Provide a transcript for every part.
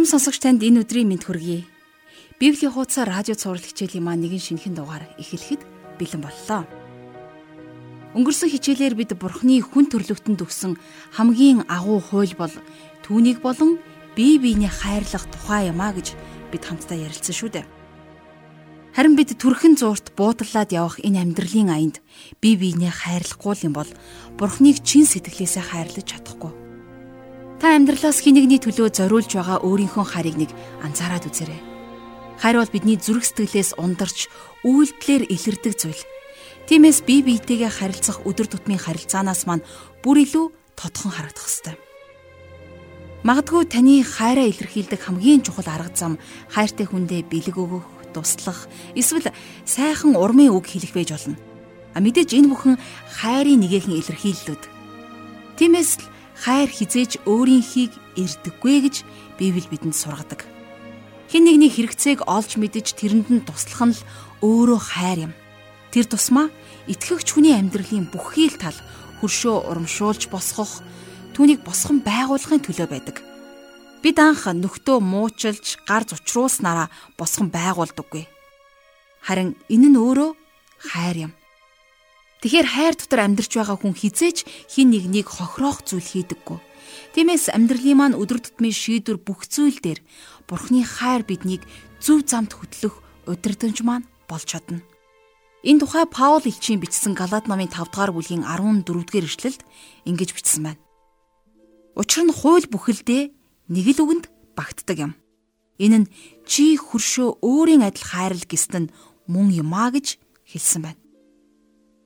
Эрхэм сонсогч танд энэ өдрийн мэд хүргэе. Библийн хуудас радио цаурал хичээлийн маань нэгэн шинэхэн дугаар эхлэхэд бэлэн боллоо. Өнгөрсөн хичээлээр бид Бурхны хүн төрлөختөнд өгсөн хамгийн агуу хууль бол түүнийг болон бие биенээ хайрлах тухай юмаа гэж бид хамтдаа ярилцсан шүү дээ. Харин бид төрхөн зуурт буудаллаад явах энэ амьдралын аянд бие биенээ хайрлахгүй юм бол Бурхныг чин сэтгэлээсээ хайрлаж чадахгүй. Та амьдралаас хинэгний төлөө зориулж байгаа өөрийнхөө харийг нэг анзаараад үзээрэй. Хайр бол бидний зүрх сэтгэлээс ундарч үйлдэлээр илэрдэг зүйл. Тиймээс бие биетэйгээ харилцах өдөр тутмын харилцаанаас маань бүр илүү тодхон харагдах ёстой. Магадгүй таны хайраа илэрхийлдэг хамгийн чухал арга зам хайртай хүндээ бэлэг өгөх, туслах, эсвэл сайхан урмын үг хэлэх байж болно. А мэдээж энэ бүхэн хайрын нэгэн илэрхийллүүд. Тиймээс л хайр хизээж өөрийнхийг эрдэггүй гэж Библи бидэнд сургадаг. Хэн нэгний хэрэгцээг олж мэдэж тэрэнд нь туслах нь л өөрөө хайр юм. Тэр тусмаа итгэгч хүний амьдралын бүхий л тал хөршөө урамшуулж босгох, түүнийг босгон байгуулахын төлөө байдаг. Бид анх нөхдөө муучилж гар зучруулснараа босгон байгуулдаггүй. Харин энэ нь өөрөө хайр юм. Тэгэхээр хайр дотор амьдарч байгаа хүн хизээч хин нэгнийг хохироох зүйл хийдэггүй. Тиймээс амьдралын маань өдөр тутмын шийдвэр бүх зүйл дээр Бурхны хайр биднийг зөв замд хөтлөх удирдамж маань болж чадна. Энэ тухай Паул элчийн бичсэн Галаад номын 5 дугаар бүлгийн 14 дугаар эшлэлд ингэж бичсэн байна. Учир нь хууль бүхэлдээ нэг л үгэнд багтдаг юм. Энэ нь чи хөршөө өөрийн адил хайрл гэсэнд нь мөн юмаа гэж хэлсэн байна.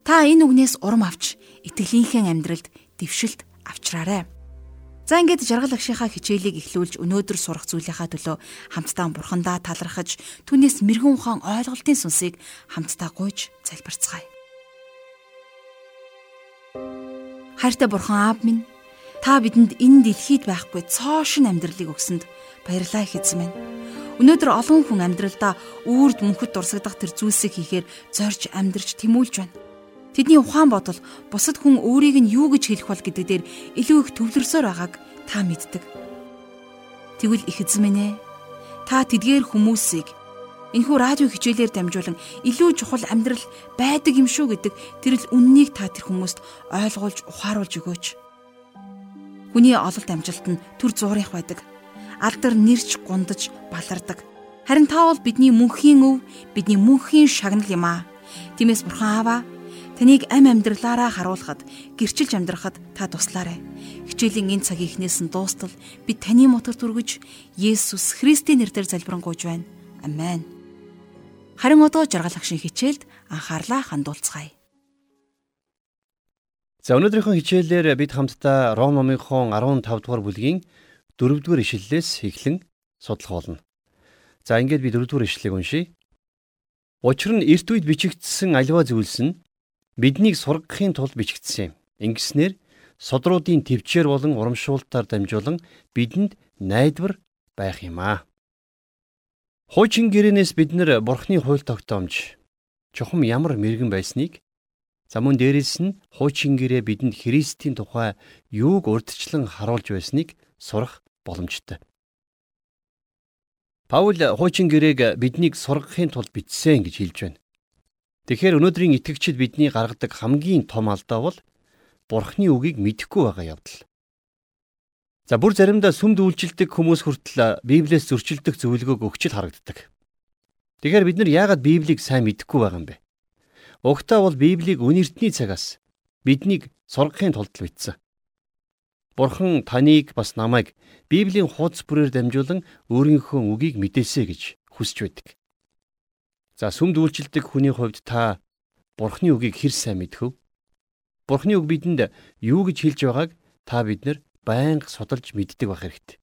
Та энэ үгнээс урам авч итгэлийнхээ амьдралд дэвшилт авчраарай. За ингээд жаргал агшийнхаа хичээлийг эхлүүлж өнөөдөр сурах зүйлийнхаа төлөө хамтдаа бурхандаа талархаж түүнээс мэрэгэн ухаан ойлголтын сүнсийг хамтдаа гуйж залбирцгаая. Хайртай бурхан аав минь та бидэнд энэ дэлхийд байхгүй цоошин амьдралыг өгсөнд баярлалаа хэзээ минь. Өнөөдөр олон хүн амьдралдаа үрд мөнхөд дурсагдах тэр зүйлсийг хийхээр зорж амьдрч тэмүүлж байна. Тэдний ухаан бодол бусад хүн өөрийг нь юу гэж хэлэх бол гэдэг дээр илүү их төвлөрсөөр байгааг та мэддэг. Тэгвэл их ээ. Та тэдгээр хүмүүсийг энэхүү радио хичээлээр дамжуулан илүү чухал амьдрал байдаг юм шүү гэдэг тэрл үннийг та тэр хүмүүст ойлгуулж ухааруулж өгөөч. Хүний ололт амжилт нь төр зуурих байдаг. Алдар нэрч гундаж балардаг. Харин та бол бидний мөнхийн өв, бидний мөнхийн шагнал юм аа. Тиймээс бурхан ааваа Таныг ам амьдралаараа харуулхад гэрчилж амьдрахад та туслаарай. Хичээлийн энэ цагийн эхнээс нь дуустал бид таны мотор түргэж Есүс Христийн нэрээр залбирanгуйж байна. Амен. Харин одоо жаргал агшин хичээлд анхаарлаа хандуулцгаая. За өнөөдрийнхөө хичээлээр бид хамтдаа Ром номынхон 15 дугаар бүлгийн 4 дугаар ишлэлээс эхлэн судлах болно. За ингээд би 4 дугаар ишлэлийг уншийе. Учир нь эрт үед бичигдсэн альва зүйлс нь биднийг сургахын тулд бичигдсэн юм. Ингэснээр содруудын төвчээр болон урамшуултаар дамжуулан бидэнд найдвар байх юм аа. Хуучин гэрээнээс бид нар бурхны хууль тогтоомж чухам ямар мэрэгэн байсныг за мөн дээрэс нь хуучин гэрээ бидэнд Христийн тухай юуг урдчлан харуулж байсныг сурах боломжтой. Паул хуучин гэрээг биднийг сургахын тулд бичсэн гэж хэлж байна. Тэгэхээр өнөөдрийн итгэгчид бидний гаргадаг хамгийн том алдаа бол Бурхны үгийг мэдэхгүй байгаа явдал. За бүр заримдаа сүмд үйлчилдэг хүмүүс хүртэл Библиэс зөрчилдөх зөвлөгөөг өгч л харагддаг. Тэгэхээр бид нар яагаад Библийг сайн мэдэхгүй байгаа юм бэ? Угтаа бол Библийг үнэртний цагаас биднийг сургахын тулд бичсэн. Бурхан таныг бас намайг Библийн хуудас бүрээр дамжуулан өөрийнхөө үгийг мэдээсэй гэж хүсэж байдаг. За сүмд үйлчлдэг хүний хувьд та Бурхны үгийг хэр сайн мэдхөв? Бурхны үг бидэнд юу гэж хэлж байгааг та бид нар байнга судалж мэддэг байх хэрэгтэй.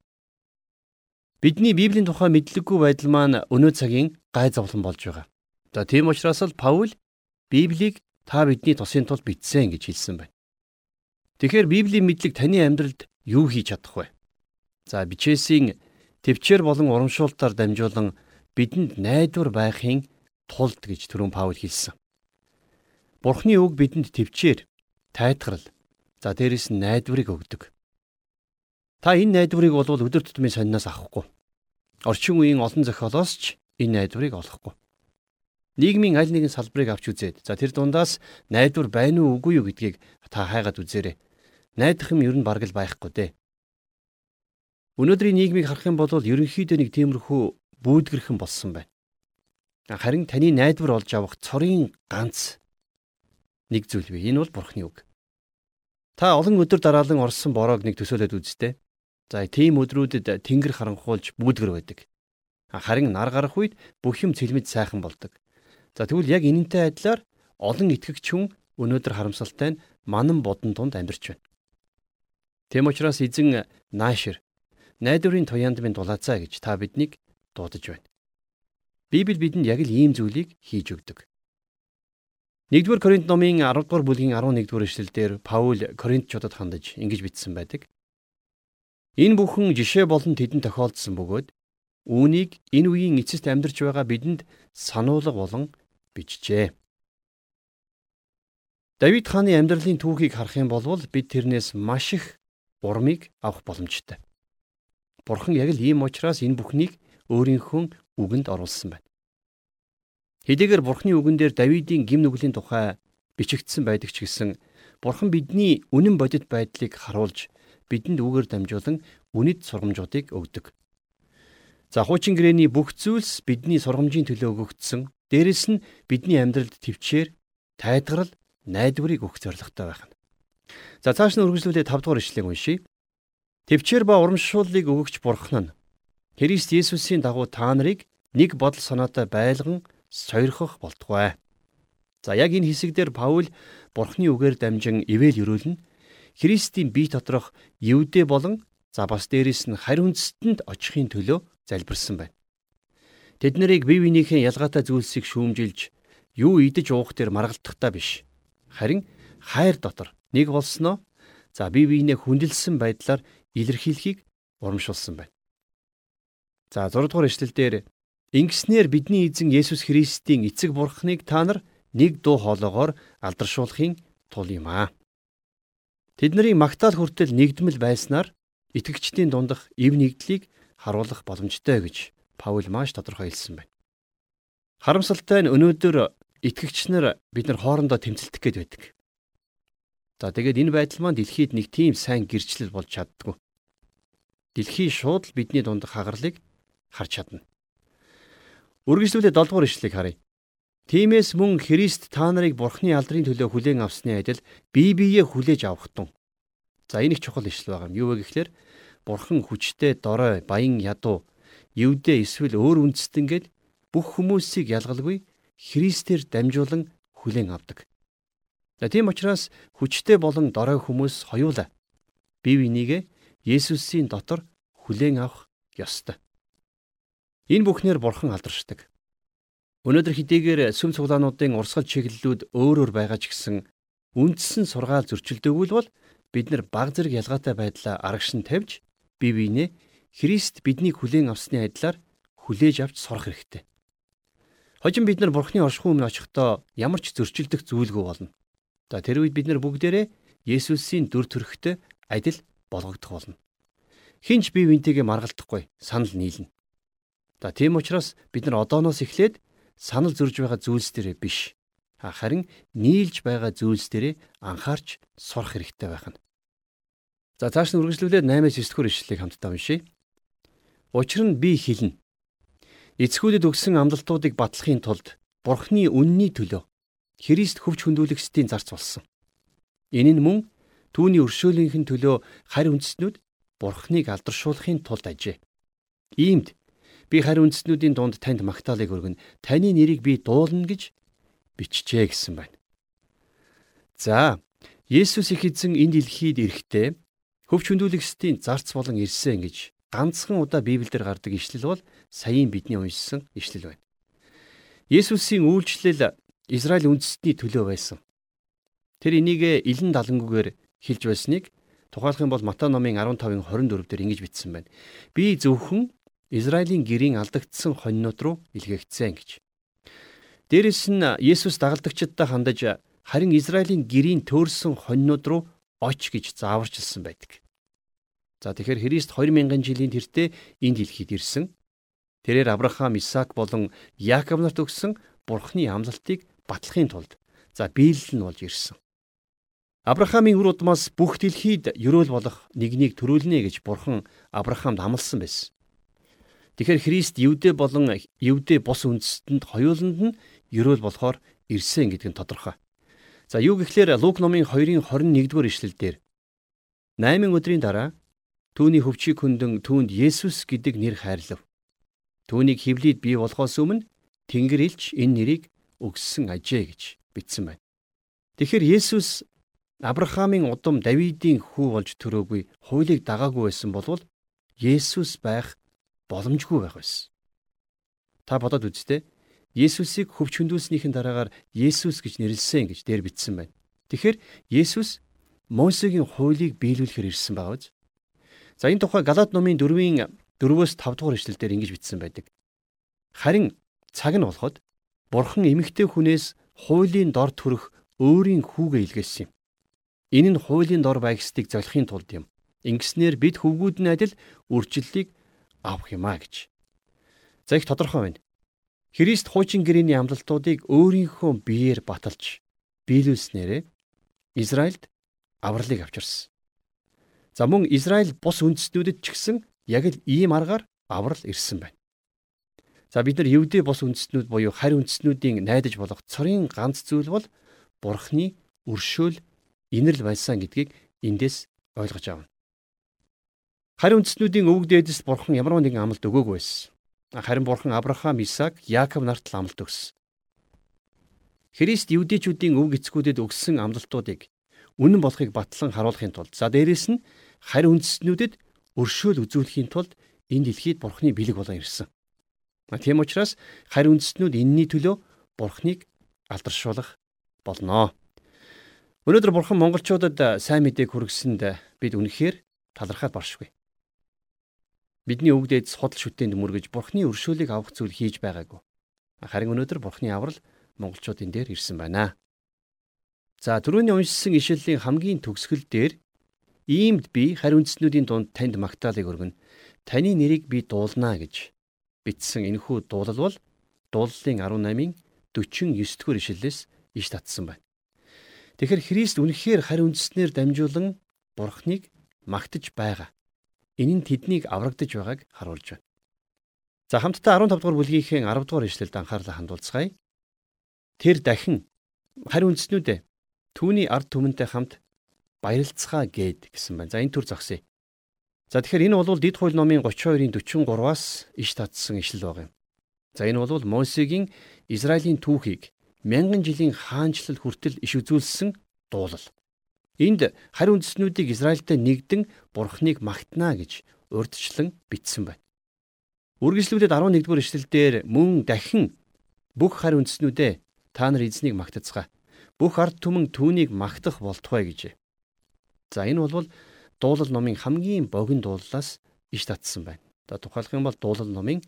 Бидний Библийн тухай мэдлэггүй байдал маань өнөө цагийн гай зовлон болж байгаа. За тийм учраас л Паул Библийг та бидний тусын тулд бичсэн гэж хэлсэн байна. Тэгэхээр Библийн мэдлэг таны амьдралд юу хийж чадах вэ? За бичээсийн төвчээр болон урамшуултаар дамжуулан бидэнд найдвар байхын тулд гэж түрүүн Паул хэлсэн. Бурхны үг бидэнд төвчээр, тайтгарл, за дээрэс нь найдварыг өгдөг. Та энэ найдварыг бол өдөр тутмын сониноос авахгүй. орчин үеийн олон зохиолоос ч энэ найдварыг олохгүй. Нийгмийн аль нэгэн салбарыг авч үзээд за тэр дундаас найдвар байна уу үгүй юу гэдгийг та хайгаад үзээрэй. Найдах юм ер нь бараг л байхгүй дээ. Өнөөдрийн нийгмийг харах юм бол ерөнхийдөө нэг тиймэрхүү бүүдгэрхэн болсон байна. Харин таны найдвар олж авах цорын ганц нэг зүйл бий. Энэ бол Бурхны үг. Та олон өдөр дараалан орсон бороог нэг төсөөлөд үзтээ. За тийм өдрүүдэд тэнгэр харанхуулж бүүдгэр байдаг. Харин нар гарах үед бүх юм цэлмэд сайхан болдог. За тэгвэл яг энэнтэй адилаар олон итгэгч хүн өнөөдөр харамсалтай нь манан бодон тунд амьдарч байна. Тэм учраас эзэн наашир найдварын туяанд минь дулаацаа гэж та биднийг дуудаж байна. Библи бидэнд яг л ийм зүйлийг хийж өгдөг. 1-р Коринт номын 10 дугаар бүлгийн 11-р эшлэлдэр Паул Коринтчуудад хандаж ингэж бичсэн байдаг. Энэ бүхэн жишээ болон тэдэнд тохиолдсон бөгөөд үүнийг энэ үеийн эцэст амьдарч байгаа бидэнд сануулга болон бичжээ. Давид хааны амьдралын түүхийг харах юм бол бид тэрнээс маш их урмыг авах боломжтой. Бурхан яг л ийм учраас энэ бүхнийг өөрийнхөө үгэнд оруулсан байна. Хэдийгээр Бурханы үгэн дээр Давидын гим нүглийн тухай бичигдсэн байдаг ч гэсэн Бурхан бидний үнэн бодит байдлыг харуулж бидэнд үгээр дамжуулан үнэт сургамжуудыг өгдөг. За хуучин гэрээний бүх зүйлс бидний сургамжийн төлөө өгөгдсөн. Дээрэс нь бидний амьдралд төвчээр тайлгарл найдварыг өгөх зорилготой байх нь. За цааш нь үргэлжлүүлээ 5 дугаар ишлэгийг уншийе. Төвчээр ба урамшууллыг өгөгч бурхан нь Христ Есүсийн дагуу та нарыг нэг бодол санаатай байлган сойрхох болтугай. За яг энэ хэсэгдэр Паул бурхны үгээр дамжин ивэл өрөөлнө. Христийн бие доторх евдээ болон за бас дээрэс нь харь үндэстэнд очихын төлөө залбирсан байна. Тэд нарыг бие биенийхээ ялгаатай зүйлсийг шүүмжилж юу идэж уух дээр маргалдахдаа биш. Харин хайр дотор нэг болсноо за бие биенээ хүндэлсэн байдлаар илэрхийлэхийг урамшуулсан байна. За 6 дугаар эшлэлдэр ингэснээр бидний эзэн Есүс Христийн эцэг бурхныг та нар нэг дуу хоолоогоор алдаршуулахын тул юм аа. Тэдний магтаал хүртэл нэгдмэл байснаар итгэгчдийн дундах эв нэгдлийг харуулах боломжтой гэж Паул маш тодорхой хэлсэн байна. Харамсалтай нь өнөөдөр итгэгч нар бид нар хоорондоо тэмцэлдэх гээд байдаг. За тэгээд энэ байдал маань дэлхийд нэг тийм сайн гэрчлэл болж чаддгүй. Дэлхий шууд л бидний дунд хагарлыг харж чадна. Үргэлжлүүлээ 7 дугаар ишлэгийг харъя. Тимээс мөн Христ та нарыг Бурхны алдрын төлөө хүлээн авсны адил бие биеэ хүлээж авахтун. За энэ их чухал ишлэл байгаа юм. Юу вэ гэхээр Бурхан хүчтэй дорой, баян ядуу, евдээ эсвэл өөр үндэстэнгээд бүх хүмүүсийг ялгалгүй Христээр дамжуулан хүлээн авдаг. За тийм учраас хүчтэй болон дорой хүмүүс хоёулаа бие бинийгээ Есүсийн дотор хүлээн авах ёстой. Энэ бүхнээр бурхан алдаршдаг. Өнөөдөр хэдийгээр сүм цуглаануудын урсгал чиглэлүүд өөр өөр байгаа ч гэсэн үндсэн сургаал зөрчилдөөгүй бол бид нар баг зэрэг ялгаатай байдлаа арагшин тавьж бие биенээ Христ биднийг хүлээн авсны адилаар хүлээж авч сурах хэрэгтэй. Хожим бид нар Бурхны оршихуй өмнө очихдоо ямар ч зөрчилдөх зүйлгүй болно. За тэр үед бид нар бүгдээрээ Есүсийн дүр төрхтэй адил болгогдох болно. Хинч бие биентэйгээ маргалдахгүй санал нийлнэ. За тийм учраас бид нар одооноос эхлээд санал зөрж байгаа зүйлс дээрээ биш харин нийлж байгаа зүйлс дээрээ анхаарч сурах хэрэгтэй байх нь. За цааш нь үргэлжлүүлээд 8-аас 9 дугаар ишлэлийг хамтдаа уншийе. Учир нь би хэлнэ. Эцгүүдэд өгсөн амлалтуудыг батлахын тулд Бурхны үнний төлөө Христ хөвч хөндүүлэгчдийн зарц болсон. Энэ нь мөн түүний өршөөлийнхэн төлөө харь үндэстнүүд Бурхныг алдаршуулахын тулд ажээ. Иймд би харь үндэстнүүдийн дунд танд магтаалыг өргөнө. Таны нэрийг би дуулна гэж бичжээ гэсэн байна. За, Есүс их эзэн энэ дэлхийд ирэхдээ хөвч хөндүүлэгчдийн зарц болон ирсэн гэж ганцхан удаа Библиэлд гардаг ишлэл бол саяын бидний уншсан ишлэл байна. Есүсийн үйлчлэл Израиль үндэстний төлөө байсан. Тэр энийг илэн далангүйгээр хэлж байсныг Тухайлах юм бол Матай номын 15-ын 24 дээр ингэж бичсэн байна. Би зөвхөн Израилийн гэрийн алдагдсан хоньнууд руу илгээгдсэн гэж. Дээрэс нь Есүс дагалдагчдад хандаж харин Израилийн гэрийн төөрсөн хоньнууд руу оч гэж зааварчилсан байдаг. За тэгэхээр Христ 2000 жилийн тэртээ энэ дэлхийд ирсэн. Тэрээр Авраам, Исаак болон Яаков нарт өгсөн Бурхны амлалтыг батлахын тулд за биелэл нь болж ирсэн. Авраамийн үр удмаас бүх дэлхийд ерөөл болох нэгнийг төрүүлнэ гэж Бурхан Авраамд амласан байсан. Тэгэхээр Христ Евдэ болон Евдэ бус үндэстэнд хоёуланд нь ерөөл болохоор ирсэн гэдэг нь тодорхой. За юу гэхлээр Лук номын 2-ын 21-р ишлэлдэр 8 өдрийн дараа түүний хөвчийг хөндөн түүнд Есүс гэдэг нэр хайрлав. Түүнийг хевлийд бий болохоос өмнө Тэнгэр элч энэ нэрийг өгсөн ажээ гэж бичсэн байна. Тэгэхээр Есүс Авраамийн удам Давидын хүү болж төрөөгүй хуулийг дагаагүй байсан болвол Есүс байх боломжгүй байх байсан. Та бодоод үзтээ Есүсийг хөвч хөндөөлснийхэн дараагаар Есүс гэж нэрлсэн гэж дээр бичсэн байна. Тэгэхээр Есүс Мосегийн хуулийг биелүүлэхээр ирсэн биз? За энэ тухай Галаад номын 4-ийн 4-өөс 5 дугаар эшлэлдэр ингэж бичсэн байдаг. Харин цаг нь болоход Бурхан эмэгтэй хүнээс хуулийн дор төрөх өөрийн хүүгээ илгээсэн юм. Энэ нь хуулийн дор байгсдыг золихын тулд юм. Ингэснээр бид хөвгүүд нь адил үржилтийг авах юмаа гэж. За их тодорхой байна. Христ хуучин гэрээний амлалтуудыг өөрийнхөө биеэр баталж биелүүлснээрээ Израильд авралыг авчирсан. За мөн Израиль бус үндэстнүүдэд ч гэсэн яг л ийм аргаар аврал ирсэн байна. За бид нар Евдээ бус үндэстнүүд буюу харь үндэстнүүдийн найдаж болох цорын ганц зүйл бол Бурхны өршөөл инэрл байсан гэдгийг эндээс ойлгож авна. Харь үндэстнүүдийн өвөг дээдэс бурхан ямар нэгэн амлалт өгөөгүй байсан. Харин бурхан Авраам, Исаак, Яаков нарт амлалт өгсөн. Христ евдээчүүдийн өвөг эцгүүдэд өгсөн амлалтуудыг үнэн болохыг батлан харуулахын тулд за дээрэс нь харь үндэстнүүдэд өршөөл үзүүлэхийн тулд энэ дэлхийд бурхны бэлэг болон ирсэн. Тийм учраас харь үндэстнүүд энэний төлөө бурхныг алдаршуулах болноо. Өнөөдөр бурхан монголчуудад сайн мэдээг хүргэсэнд бид үнэхээр талархаад баршгүй. Бидний өвгдээд судал шүтээнд мөргөж бурхны өршөөлийг авах зүйл хийж байгаагүй. Харин өнөөдөр бурхны аврал монголчуудын дээр ирсэн байна. За түрүүний уншсан ишлэлийн хамгийн төгсгөл дээр иймд би харь үндснүүдийн дунд танд магтаалыг өргөнө. Таны нэрийг би дуулнаа гэж бичсэн энэхүү дуулал бол дууллын 18-ын 49-р ишлэлээс иш татсан байна. Тэгэхэр Христ үнэхээр харь үндэснээр дамжуулан Бурхныг магтаж байгаа. Энэ нь тэднийг аврагдаж байгааг харуулж байна. За хамтдаа 15 дугаар бүлгийнхээ 10 дугаар ишлэлд анхаарлаа хандуулцгаая. Тэр дахин харь үндэснүүдээ түүний ард түмэнтэй хамт баярлцгаа гээд гэсэн байна. За энэ төр зогсъё. За тэгэхээр энэ бол Дид хууль номын 32-ын 43-аас иш татсан ишлэл баг юм. За энэ бол Мосегийн Израилийн түүхийг мянган жилийн хаанчлал хүртэл иш үзүүлсэн дуулал. Энд харь үндэснүүдийг Израильтай нэгдэн бурхныг магтнаа гэж урдчлан бичсэн байна. Үргэлжлүүлээд 11-р эшлэлдэр мөн дахин бүх харь үндэснүүдээ та нар эзнийг магтацгаа. Бүх ард түмэн түүнийг магтах болтугай гэж. За энэ бол дуулал номын хамгийн богино дууллаас иш татсан байна. За тухайлах юм бол дуулал номын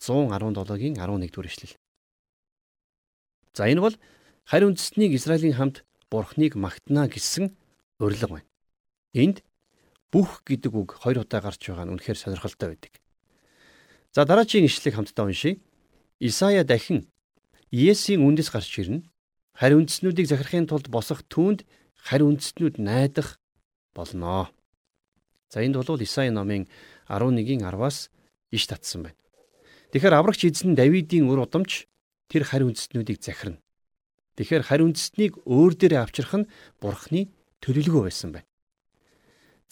117-гийн 11-р эшлэл. За энэ бол харь үндэстнийг Израилийн хамт Бурхныг магтана гэсэн урилга байна. Энд бүх гэдэг үг хоёр удаа гарч байгаа нь үнэхээр сонирхолтой байдаг. За дараагийн ишлэгийг хамтдаа уншийе. Исая дахин Есийн үндэс гарч ирнэ. Харь үндэстнүүдийг захирахын тулд босох түүнд харь үндэстнүүд найдах болноо. За энд бол Исая номын 11-ийн 10-аас иш татсан байна. Тэгэхээр аврагч эзэн Давидын үр удамч тэр харь үндэстнүүдийг захирна. Тэгэхээр харь үндэстнийг өөр дээрээ авчрах нь бурхны төлөвлөгөө байсан байна.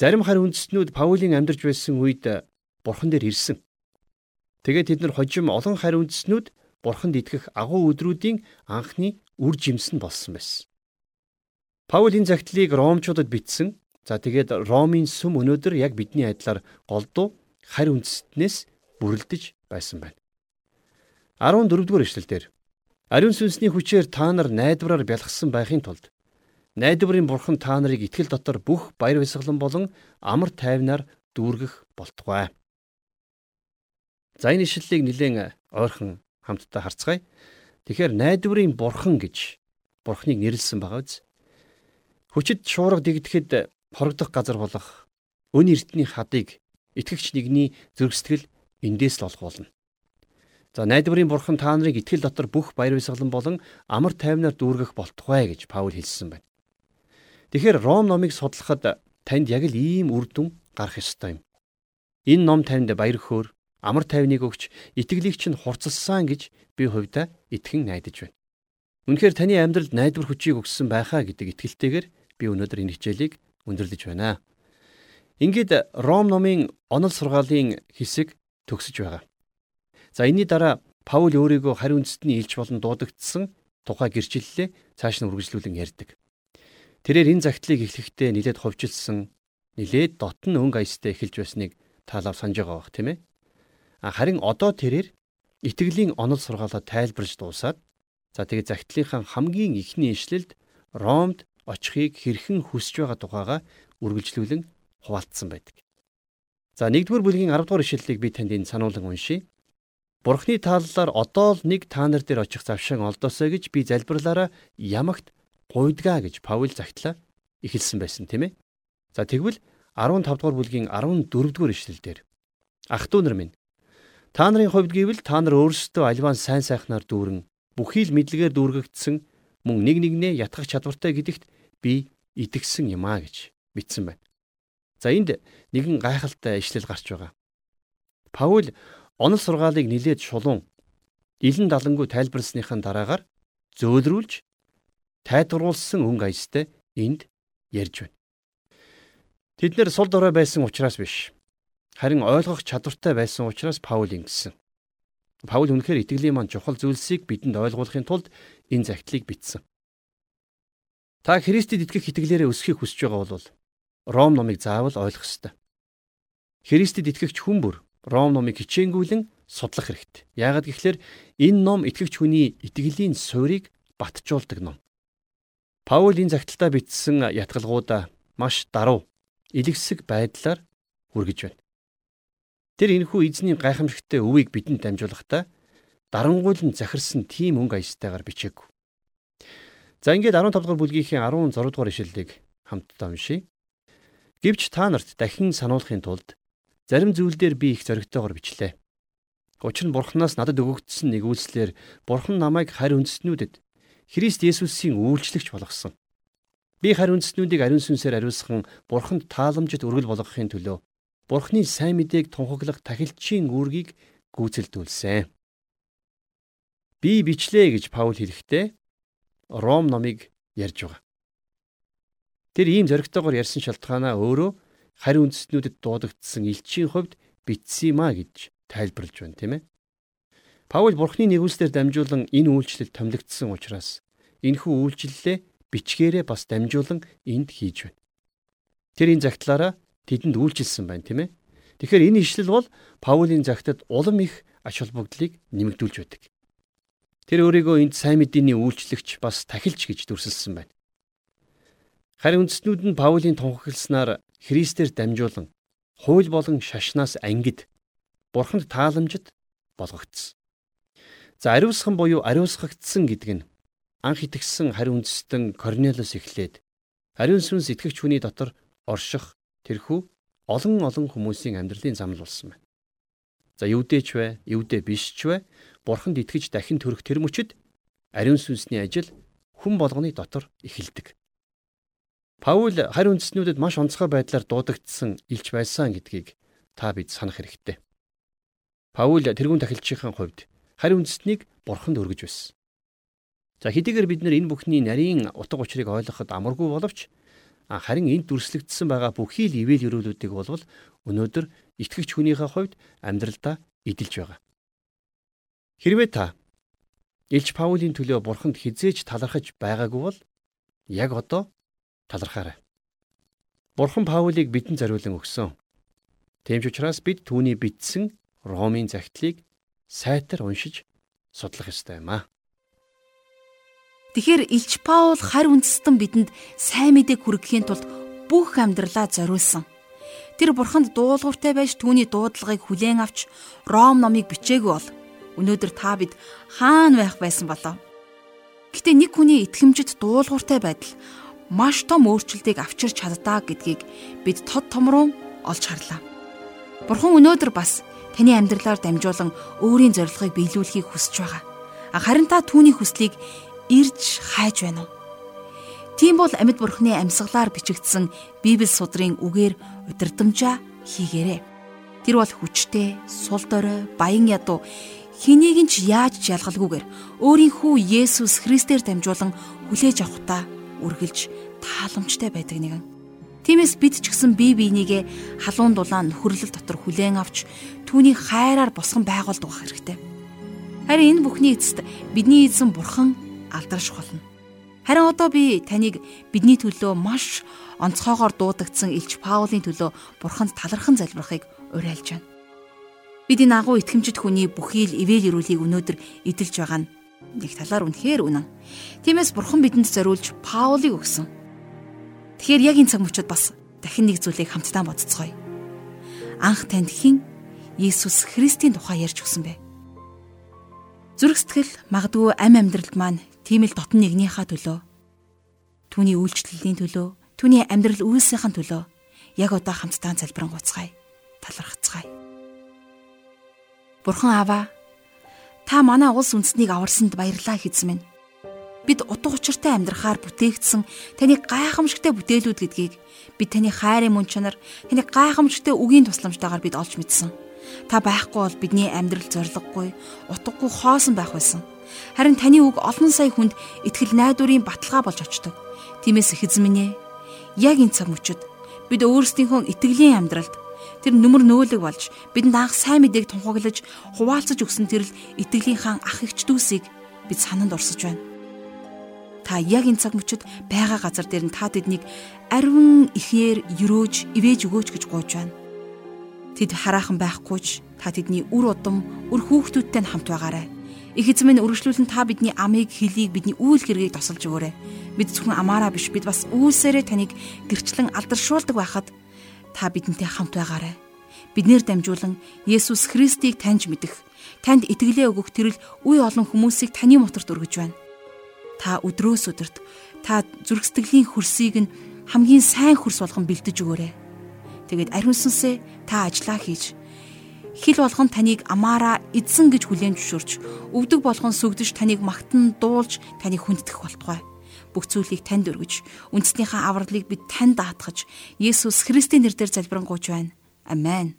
Зарим харь үндэстнүүд Паулийн амьдарч байсан үед бурхан дээр ирсэн. Тэгээд тэд нар хожим олон харь үндэстнүүд бурханд итгэх агуу өдрүүдийн анхны үр жимс нь болсон байсан. Паул энэ загтлыг ромчуудад бичсэн. За тэгээд Ромын сүм өнөөдөр яг бидний адилаар голдуу харь үндэстнээс бүрлдэж байсан байна. 14 дугаар эшлэлдэр Ариун сүнсний хүчээр та нар найдвараар бялхсан байхын тулд найдварын бурхан та нарыг итгэл дотор бүх баяр баясгалан болон амар тайвнаар дүүргэх болтугай. За энэ ишлэлийг нэлээд ойрхон хамтдаа харцгаая. Тэгэхээр найдварын бурхан гэж бурхныг нэрлсэн байгаа биз? Хүчит шуурга дэгдэхэд хорогдох газар болох өн эртний хадыг итгэгч нэгний зөргсдгэл эндээс л олох болно. За найдварын бурхан та нарыг итгэл дотор бүх баяр баясгалан болон амар тайвнаар дүүргэх болтугай гэж Паул хэлсэн байна. Тэгэхээр Ром номыг судлахад танд яг л ийм үр дүн гарах ёстой юм. Энэ ном танд баяр хөөр, амар тайвныг өгч итгэлийг чинь хурцлсан гэж би хувьдаа итгэн найдаж байна. Үнэхээр таны амьдралд найдвар хүчийг өгсөн байхаа гэдэг итгэлтэйгээр би өнөөдөр энэ хичээлийг өндөрлөж байна. Ингээд Ром номын онол сургаалын хэсэг төгсөж байгаа. За энэний дараа Паул өөрийгөө хариу үндэстний илч болон дуудагдсан тухай гэрчлэлээ цааш нь үргэлжлүүлэн ярьдаг. Тэрээр энэ загтлыг эхлэхдээ нилээд ховжилсан, нилээд дотн өнгө аястай эхэлж байсныг таалав санаж байгаа бах тийм ээ. Харин одоо тэрээр итгэлийн онол сургаалаа тайлбарж дуусаад за тэгээд загтлынхаа хамгийн ихний ишлэлд Ромд очихыг хэрхэн хүсэж байгаа тухайга үргэлжлүүлэн хуваалцсан байдаг. За 1-р бүлгийн 10 дугаар ишлэлийг би танд энэ сануулсан уншийе. Бурхны тааллаар одоо л нэг та нар дээр очих завшин олдосоо гэж би залбирлаараа ямагт гуйдгаа гэж Паул загтлаа эхэлсэн байсан тийм ээ. За тэгвэл 15 дугаар бүлгийн 14 дугаар ишлэлдэр Ах トゥ нар минь та нарын хувьд гэвэл та нар өөрсдөө альван сайн сайхнаар дүүрэн бүхий л мэдлэгээр дүүргэгдсэн мөн нэг нэгнээ ятгах чадвартай гэдэгт би итгэсэн юм а гэж бичсэн байна. За энд нэгэн гайхалтай ишлэл гарч байгаа. Паул онол сургаалыг нилээд шулуун илэн далангуй тайлбарласныхаа дараагаар зөөлрүүлж тайлбарлуулсан өнгө аястай энд ярьж байна. Тэд нэр сул дорой байсан учраас биш. Харин ойлгох чадвартай байсан учраас Паул ингэсэн. Паул үнэхээр итгэлийн маань чухал зүйлсийг бидэнд ойлгуулахын тулд энэ загтлыг бичсэн. Та Христэд итгэх итгэлээрээ өсөхийг хүсэж байгаа бол Ром номыг заавал ойлгох ёстой. Христэд итгэгч хүн бүр Ром номыг хичээнгүйлэн судлах хэрэгтэй. Яагаад гэвэл энэ ном итгэгч хүний итгэлийн суурийг батжуулдаг ном. Паул энэ загталтаа бичсэн ятгалгуудаа маш даруй илэгсэг байдлаар хүргэж байна. Тэр энэхүү эзний гайхамшигттай өвийг бидэнд дамжуулахдаа дарангуйлан захирсан тийм өнгө аястайгаар бичээгүй. За ингээд 15 дугаар бүлгийнхээ 16 дугаар ишлэлийг хамтдаа уншийе. Гэвч та нарт дахин сануулахын тулд Зарим зүйлдер би их зоригтойгоор бичлээ. Учир нь Бурханаас надад өгөгдсөн нэгүүлслэр Бурхан намайг харь үндэстнүүдэд Христ Есүсийн үйлчлэгч болгосон. Би харь үндэстнүүдийг ариун сүнсээр ариусган Бурханд тааламжит өргөл болгохын төлөө Бурханы сайн мэдээг тунхаглах тахилчийн үүргийг гүйцэлдүүлсэн. Би бичлээ гэж Паул хэлэхдээ Ром номыг ярьж байгаа. Тэр ийм зоригтойгоор ярьсан шалтгаанаа өөрөө харь үндэстнүүдэд дуудагдсан элчийн хувьд бичсэн юм а гэж тайлбарлаж байна тийм ээ. Паул бурхны нэгүүлслээр дамжуулан энэ үйлчлэл томилогдсон учраас энэхүү үйлчлэлээ бичгээрээ бас дамжуулан энд хийж байна. Тэр энэ загтлаараа тэдэнд үйлчилсэн байна тийм ээ. Тэгэхээр энэ ишлэл бол Паулийн загтад улам их ач холбогдлыг нэмэгдүүлж байдаг. Тэр өөрийгөө энд сайн мэдээний үйлчлэгч бас тахилч гэж дүрсэлсэн байна. Харин үндэстнүүд нь Паулийн тунхагласнаар Христээр дамжуулан хууль болон шашнаас ангид бурханд тааламжид болгогдсон. За ариусхан буюу ариусгагдсан гэдэг нь анх итгэсэн хариу үндэстэн Корнелиус эхлээд ариун сүнс итгэгч хүний дотор орших тэрхүү олон олон хүмүүсийн амьдралын замл болсон байна. За юудэч вэ, юудэ биш ч вэ? Бурханд итгэж дахин төрөх тэр мөчөд ариун сүнсний ажил хүн болгоны дотор эхэлдэг. Паул харь үндэстнүүдэд маш онцгой байдлаар дуудагдсан илч байсан гэдгийг та бид санах хэрэгтэй. Паул тэрүүн тахилчийн хувьд харь үндэстнийг бурханд өргөж байсан. За хэдийгээр бид нар энэ бүхний нарийн утга учирыг ойлгоход амаргүй боловч харин энд дүрслэгдсэн байгаа бүхий л ивэл өрөөлүүдийг болвол өнөөдөр итгэгч хүнийхээ хувьд амьдралдаа эдэлж байгаа. Хэрвээ та Илч Паулийн төлөө бурханд хизээж талархаж байгаагүй бол яг одоо талархаарай. Бурхан Паулийг бидэнд зориулан өгсөн. Тийм ч учраас бид түүний бичсэн Ромын загтлыг сайтар уншиж судлах ёстой юм аа. Тэгэхээр Илч Паул харь үндэстэн бидэнд сайн мэдээг хүргэхийн тулд бүх амьдралаа зориулсан. Тэр бурханд дуулууртай байж түүний дуудлагыг хүлээн авч Ром номыг бичээгүй бол өнөөдөр та бид хаана байх байсан болов? Гэтэ нэг хүний итгэмжид дуулууртай байдал маш том өөрчлөлтийг авчирч чаддаа гэдгийг бид тод томруу олж харлаа. Бурхан өнөөдөр бас таны амьдралаар дамжуулан өөрийн зорилгыг биелүүлэхийг хүсэж байгаа. Харин та түүний хүслийг ирж хайж байна уу? Тийм бол амьд бурхны амьсгалаар бичигдсэн Библи судрын үгээр удирдамжаа хийгээрэй. Тэр бол хүчтэй, сул дорой, баян ядуу хэнийг ч яаж жалгалгүйгээр өөрийн хүү Есүс Христээр дамжуулан хүлээж авахтаа үргэлж тааламжтай байдаг нэгэн. Тиймээс бид ч гэсэн бие биенийгээ халуун дулаан нөхөрлөл дотор хүлээн авч түүний хайраар босгон байгуулдаг хэрэгтэй. Харин энэ бүхний эцэст бидний эзэн бурхан алдарш болно. Харин одоо би таныг бидний төлөө маш онцгойгоор дуудагдсан Илч Паулийн төлөө бурханд талархан залбирахыг уриалж байна. Бид энэ агуу итгэмжит хүний бүхий л ивэл ирүүлгийг өнөөдөр эдэлж байгаа нь нэг талаар үнэхээр үнэн. Тиймээс бурхан бидэнд зориулж Паулийг өгсөн. Тэгэхээр яг энэ цаг мөчид бас дахин нэг зүйлийг хамтдаа бодцгоё. Анх танд хэн Есүс Христийн тухай ярьж өгсөн бэ? Зүрх сэтгэл магадгүй ам амьдралд маань тийм л дотн нэгнийхээ төлөө түүний үйлчлэлийн төлөө түүний амьдрал үйлсийнхэн төлөө яг одоо хамтдаа залбирanгуйцгаая талархацгаая Бурхан аваа та манай улс үндэснийг аварсанд баярлаа хэзэн минь бид утга учиртай амьдрахаар бүтээгдсэн таны гайхамшигтай бүтээлүүд гэдгийг бид таны хайрын мөн чанар таны гайхамшигтай үгийн тусламжтайгаар бид олж мэдсэн та байхгүй бол бидний амьдрал зориггүй утгагүй хоосон байх байсан Харин таны үг олон сая хүнд итгэл найдварын баталгаа болж очдог. Тиймээс эхэзэн минь ээ, яг энэ цаг мөчид бид өөрсдийнхөө итгэлийн амьдралд тэр нүмер нөөлөг болж бидэнд анх сайн мэдээг тунхаглаж хуваалцаж өгсөн тэр л итгэлийн хаан ах эгч дүүсийг бид сананд орсож байна. Та яг энэ цаг мөчид байгаа газар дээр нь та тэднийг ариун ихээр өрөөж ивэж өгөөч гэж гуйж байна. Тэд хараахан байхгүйч та тэдний үр удам, үр хүүхдүүдтэй хамт байгаарай Их эзэн минь үргэлжлүүлэн та бидний амийг хөлийг бидний үйл хэргийг тосолж өгөөрэй. Бид зөвхөн амаараа биш бид бас үйлсээрээ таныг гэрчлэн алдаршуулдаг байхад та бидэнтэй хамт байгаарай. Биднэр дамжуулан Есүс Христийг таньж мэдэх, танд итгэлээ өгөх тэрл үе олон хүмүүсийг таны моторт өргөж байна. Та өдрөөс өдөрт та зүрх сэтгэлийн хөрсийг нь хамгийн сайн хөрс болгон бэлдэж өгөөрэй. Тэгээд ариун сүнсээ та ажиллаа хийж хил болгон таныг амаараа эзэн гэж хүлээн зөвшөөрч өвдөг болгон сүгдэж таныг магтан дуулж таныг хүндэтгэх болтугай. Бүх зүйлийг танд өргөж, үндэснийхээ авралыг бид танд даатгаж, Есүс Христийн нэрээр залбирanгуйч байна. Амен.